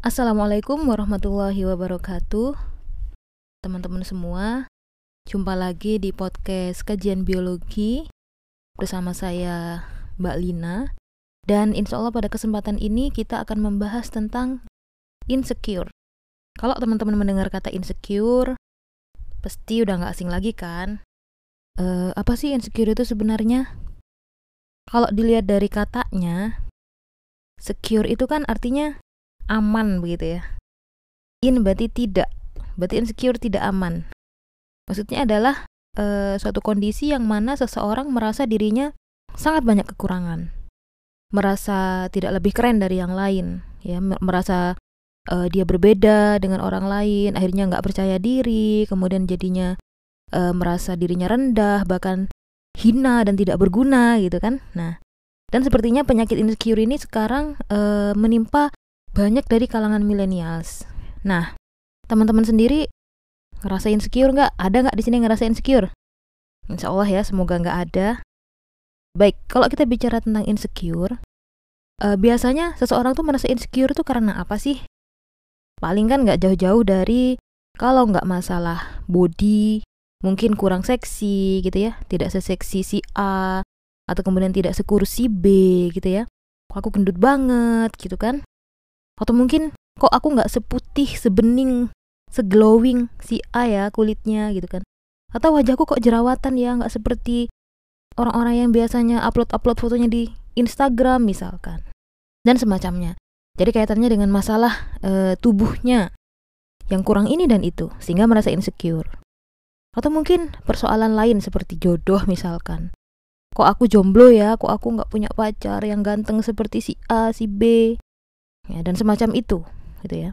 Assalamualaikum warahmatullahi wabarakatuh. Teman-teman semua Jumpa lagi di podcast kajian biologi Bersama saya Mbak Lina. Dan insya Allah pada kesempatan ini kita akan membahas tentang insecure. Kalau teman-teman mendengar kata insecure Pasti udah gak asing lagi kan? Uh, Apa sih insecure itu sebenarnya? Kalau dilihat dari katanya Secure itu kan artinya aman begitu ya. In berarti tidak, berarti insecure tidak aman. Maksudnya adalah e, suatu kondisi yang mana seseorang merasa dirinya sangat banyak kekurangan, merasa tidak lebih keren dari yang lain, ya merasa e, dia berbeda dengan orang lain, akhirnya nggak percaya diri, kemudian jadinya e, merasa dirinya rendah, bahkan hina dan tidak berguna gitu kan. Nah, dan sepertinya penyakit insecure ini sekarang e, menimpa banyak dari kalangan millennials. Nah, teman-teman sendiri ngerasain insecure nggak? Ada nggak di sini ngerasain insecure? Insya Allah ya, semoga nggak ada. Baik, kalau kita bicara tentang insecure, uh, biasanya seseorang tuh merasa insecure tuh karena apa sih? Paling kan nggak jauh-jauh dari kalau nggak masalah body, mungkin kurang seksi gitu ya, tidak seseksi si A, atau kemudian tidak sekursi B gitu ya. Aku gendut banget gitu kan atau mungkin kok aku nggak seputih sebening seglowing si A ya kulitnya gitu kan. Atau wajahku kok jerawatan ya nggak seperti orang-orang yang biasanya upload-upload fotonya di Instagram misalkan. Dan semacamnya. Jadi kaitannya dengan masalah e, tubuhnya yang kurang ini dan itu sehingga merasa insecure. Atau mungkin persoalan lain seperti jodoh misalkan. Kok aku jomblo ya kok aku nggak punya pacar yang ganteng seperti si A si B ya dan semacam itu gitu ya.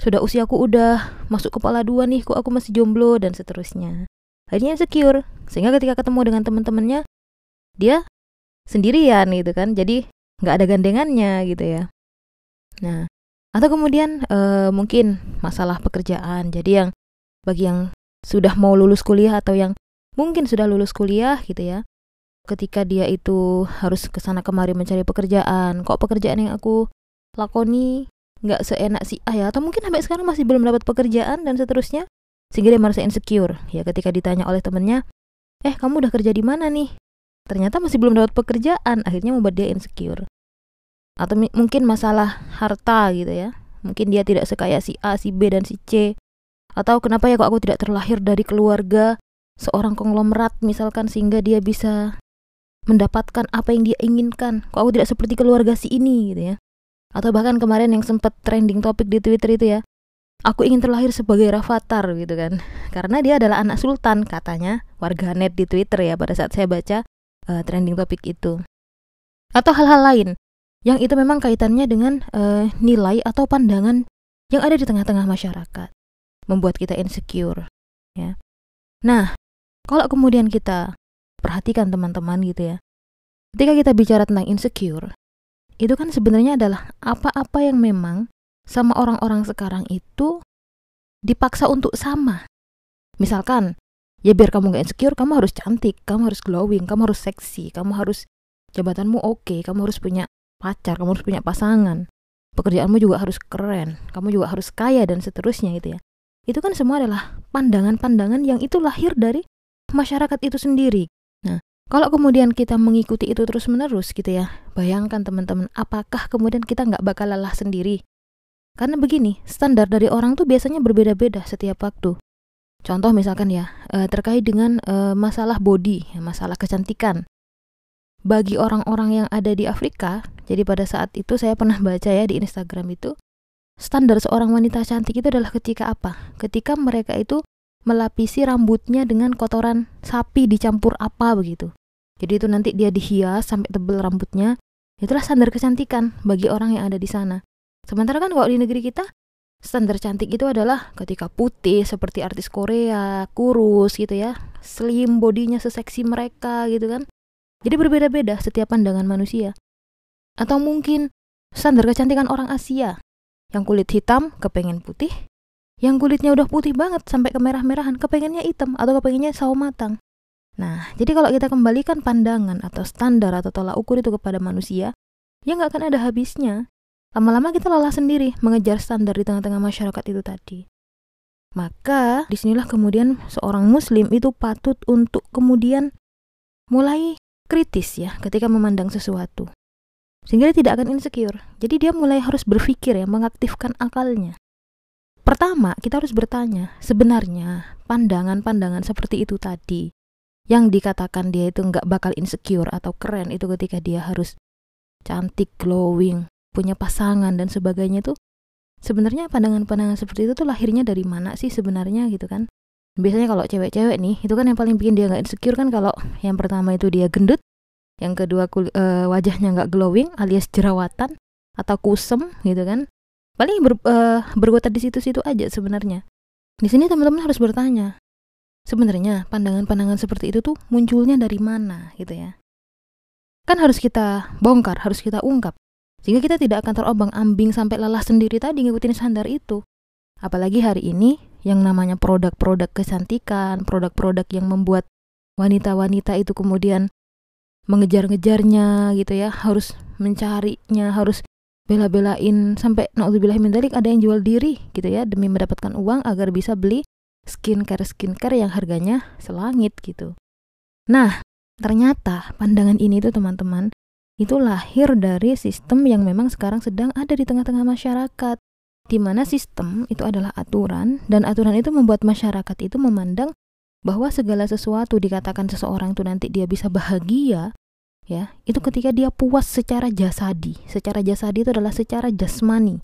Sudah usiaku udah masuk kepala dua nih kok aku masih jomblo dan seterusnya. Akhirnya insecure sehingga ketika ketemu dengan teman-temannya dia sendirian gitu kan. Jadi nggak ada gandengannya gitu ya. Nah atau kemudian uh, mungkin masalah pekerjaan. Jadi yang bagi yang sudah mau lulus kuliah atau yang mungkin sudah lulus kuliah gitu ya. Ketika dia itu harus ke sana kemari mencari pekerjaan kok pekerjaan yang aku lakoni nggak seenak si A ya atau mungkin sampai sekarang masih belum dapat pekerjaan dan seterusnya sehingga dia merasa insecure. Ya ketika ditanya oleh temennya eh kamu udah kerja di mana nih? Ternyata masih belum dapat pekerjaan akhirnya membuat dia insecure. Atau mungkin masalah harta gitu ya. Mungkin dia tidak sekaya si A si B dan si C. Atau kenapa ya kok aku tidak terlahir dari keluarga seorang konglomerat misalkan sehingga dia bisa mendapatkan apa yang dia inginkan? Kok aku tidak seperti keluarga si ini gitu ya atau bahkan kemarin yang sempat trending topik di Twitter itu ya. Aku ingin terlahir sebagai Rafathar gitu kan. Karena dia adalah anak sultan katanya warga net di Twitter ya pada saat saya baca uh, trending topik itu. Atau hal-hal lain yang itu memang kaitannya dengan uh, nilai atau pandangan yang ada di tengah-tengah masyarakat membuat kita insecure ya. Nah kalau kemudian kita perhatikan teman-teman gitu ya. Ketika kita bicara tentang insecure itu kan sebenarnya adalah apa-apa yang memang sama orang-orang sekarang itu dipaksa untuk sama. Misalkan, ya biar kamu gak insecure, kamu harus cantik, kamu harus glowing, kamu harus seksi, kamu harus jabatanmu oke, okay, kamu harus punya pacar, kamu harus punya pasangan, pekerjaanmu juga harus keren, kamu juga harus kaya dan seterusnya gitu ya. Itu kan semua adalah pandangan-pandangan yang itu lahir dari masyarakat itu sendiri. Nah, kalau kemudian kita mengikuti itu terus-menerus gitu ya, bayangkan teman-teman, apakah kemudian kita nggak bakal lelah sendiri? Karena begini, standar dari orang tuh biasanya berbeda-beda setiap waktu. Contoh misalkan ya, eh, terkait dengan eh, masalah body, masalah kecantikan. Bagi orang-orang yang ada di Afrika, jadi pada saat itu saya pernah baca ya di Instagram itu, standar seorang wanita cantik itu adalah ketika apa? Ketika mereka itu melapisi rambutnya dengan kotoran sapi dicampur apa begitu. Jadi itu nanti dia dihias sampai tebel rambutnya. Itulah standar kecantikan bagi orang yang ada di sana. Sementara kan kalau di negeri kita standar cantik itu adalah ketika putih seperti artis Korea, kurus gitu ya, slim bodinya seseksi mereka gitu kan. Jadi berbeda-beda setiap pandangan manusia. Atau mungkin standar kecantikan orang Asia yang kulit hitam kepengen putih, yang kulitnya udah putih banget sampai kemerah-merahan kepengennya hitam atau kepengennya sawo matang. Nah, jadi kalau kita kembalikan pandangan atau standar atau tolak ukur itu kepada manusia, ya nggak akan ada habisnya. lama-lama kita lelah sendiri mengejar standar di tengah-tengah masyarakat itu tadi. Maka di sinilah kemudian seorang muslim itu patut untuk kemudian mulai kritis ya ketika memandang sesuatu. Sehingga dia tidak akan insecure. Jadi dia mulai harus berpikir ya, mengaktifkan akalnya. Pertama, kita harus bertanya, sebenarnya pandangan-pandangan seperti itu tadi yang dikatakan dia itu nggak bakal insecure atau keren itu ketika dia harus cantik, glowing, punya pasangan dan sebagainya itu sebenarnya pandangan-pandangan seperti itu tuh lahirnya dari mana sih sebenarnya gitu kan? Biasanya kalau cewek-cewek nih itu kan yang paling bikin dia nggak insecure kan kalau yang pertama itu dia gendut yang kedua kul uh, wajahnya nggak glowing alias jerawatan atau kusem gitu kan. Paling ber, uh, berkutat di situ-situ aja sebenarnya. Di sini teman-teman harus bertanya sebenarnya pandangan-pandangan seperti itu tuh munculnya dari mana gitu ya kan harus kita bongkar harus kita ungkap sehingga kita tidak akan terombang-ambing sampai lelah sendiri tadi ngikutin standar itu. Apalagi hari ini yang namanya produk-produk kecantikan, produk-produk yang membuat wanita-wanita itu kemudian mengejar-ngejarnya gitu ya, harus mencarinya, harus bela-belain sampai naudzubillah min ada yang jual diri gitu ya demi mendapatkan uang agar bisa beli skincare skincare yang harganya selangit gitu. Nah, ternyata pandangan ini tuh teman-teman itu lahir dari sistem yang memang sekarang sedang ada di tengah-tengah masyarakat di mana sistem itu adalah aturan dan aturan itu membuat masyarakat itu memandang bahwa segala sesuatu dikatakan seseorang itu nanti dia bisa bahagia ya itu ketika dia puas secara jasadi secara jasadi itu adalah secara jasmani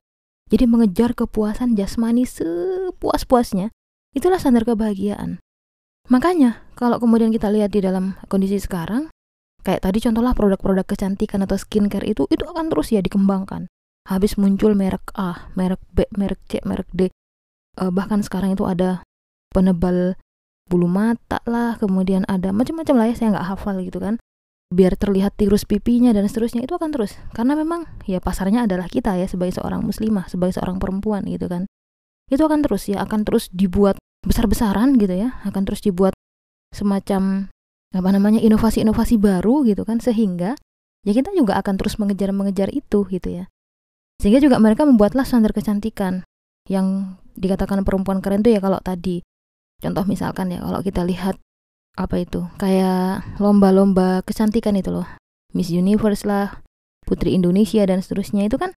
jadi mengejar kepuasan jasmani sepuas-puasnya itulah standar kebahagiaan makanya kalau kemudian kita lihat di dalam kondisi sekarang Kayak tadi contohlah produk-produk kecantikan atau skincare itu itu akan terus ya dikembangkan. Habis muncul merek A, merek B, merek C, merek D. Uh, bahkan sekarang itu ada penebal bulu mata lah, kemudian ada macam-macam lah ya saya nggak hafal gitu kan. Biar terlihat tirus pipinya dan seterusnya itu akan terus. Karena memang ya pasarnya adalah kita ya sebagai seorang muslimah, sebagai seorang perempuan gitu kan. Itu akan terus ya, akan terus dibuat besar-besaran gitu ya, akan terus dibuat semacam apa namanya inovasi-inovasi baru gitu kan sehingga ya kita juga akan terus mengejar-mengejar itu gitu ya. Sehingga juga mereka membuatlah standar kecantikan yang dikatakan perempuan keren tuh ya kalau tadi. Contoh misalkan ya kalau kita lihat apa itu kayak lomba-lomba kecantikan itu loh. Miss Universe lah Putri Indonesia dan seterusnya itu kan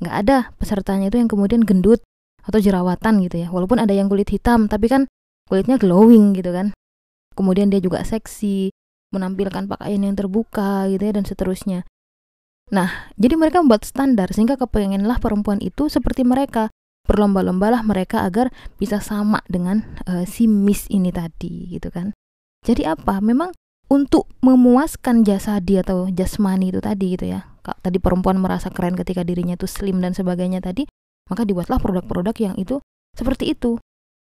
nggak ada pesertanya itu yang kemudian gendut atau jerawatan gitu ya walaupun ada yang kulit hitam tapi kan kulitnya glowing gitu kan kemudian dia juga seksi, menampilkan pakaian yang terbuka gitu ya dan seterusnya. Nah, jadi mereka membuat standar sehingga kepengenlah perempuan itu seperti mereka. Berlomba-lombalah mereka agar bisa sama dengan uh, si Miss ini tadi gitu kan. Jadi apa? Memang untuk memuaskan jasa dia atau jasmani itu tadi gitu ya. Tadi perempuan merasa keren ketika dirinya itu slim dan sebagainya tadi, maka dibuatlah produk-produk yang itu seperti itu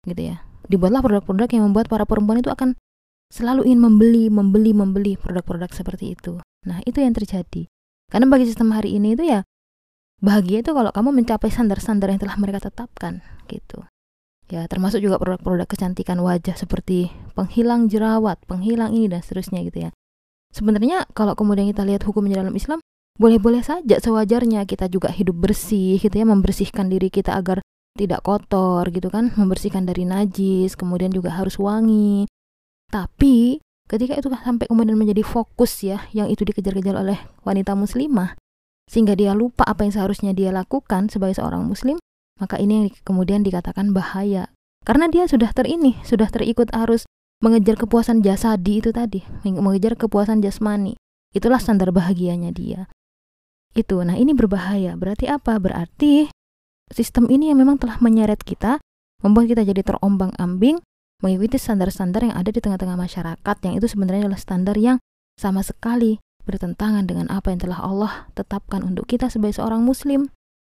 gitu ya. Dibuatlah produk-produk yang membuat para perempuan itu akan selalu ingin membeli, membeli, membeli produk-produk seperti itu. Nah, itu yang terjadi. Karena bagi sistem hari ini itu ya bahagia itu kalau kamu mencapai standar-standar yang telah mereka tetapkan gitu. Ya, termasuk juga produk-produk kecantikan wajah seperti penghilang jerawat, penghilang ini dan seterusnya gitu ya. Sebenarnya kalau kemudian kita lihat hukumnya dalam Islam, boleh-boleh saja sewajarnya kita juga hidup bersih gitu ya, membersihkan diri kita agar tidak kotor gitu kan, membersihkan dari najis, kemudian juga harus wangi, tapi ketika itu sampai kemudian menjadi fokus ya yang itu dikejar-kejar oleh wanita muslimah sehingga dia lupa apa yang seharusnya dia lakukan sebagai seorang muslim, maka ini yang kemudian dikatakan bahaya. Karena dia sudah terini, sudah terikut arus mengejar kepuasan jasadi itu tadi, mengejar kepuasan jasmani. Itulah standar bahagianya dia. Itu. Nah, ini berbahaya. Berarti apa? Berarti sistem ini yang memang telah menyeret kita, membuat kita jadi terombang-ambing mengikuti standar-standar yang ada di tengah-tengah masyarakat yang itu sebenarnya adalah standar yang sama sekali bertentangan dengan apa yang telah Allah tetapkan untuk kita sebagai seorang muslim.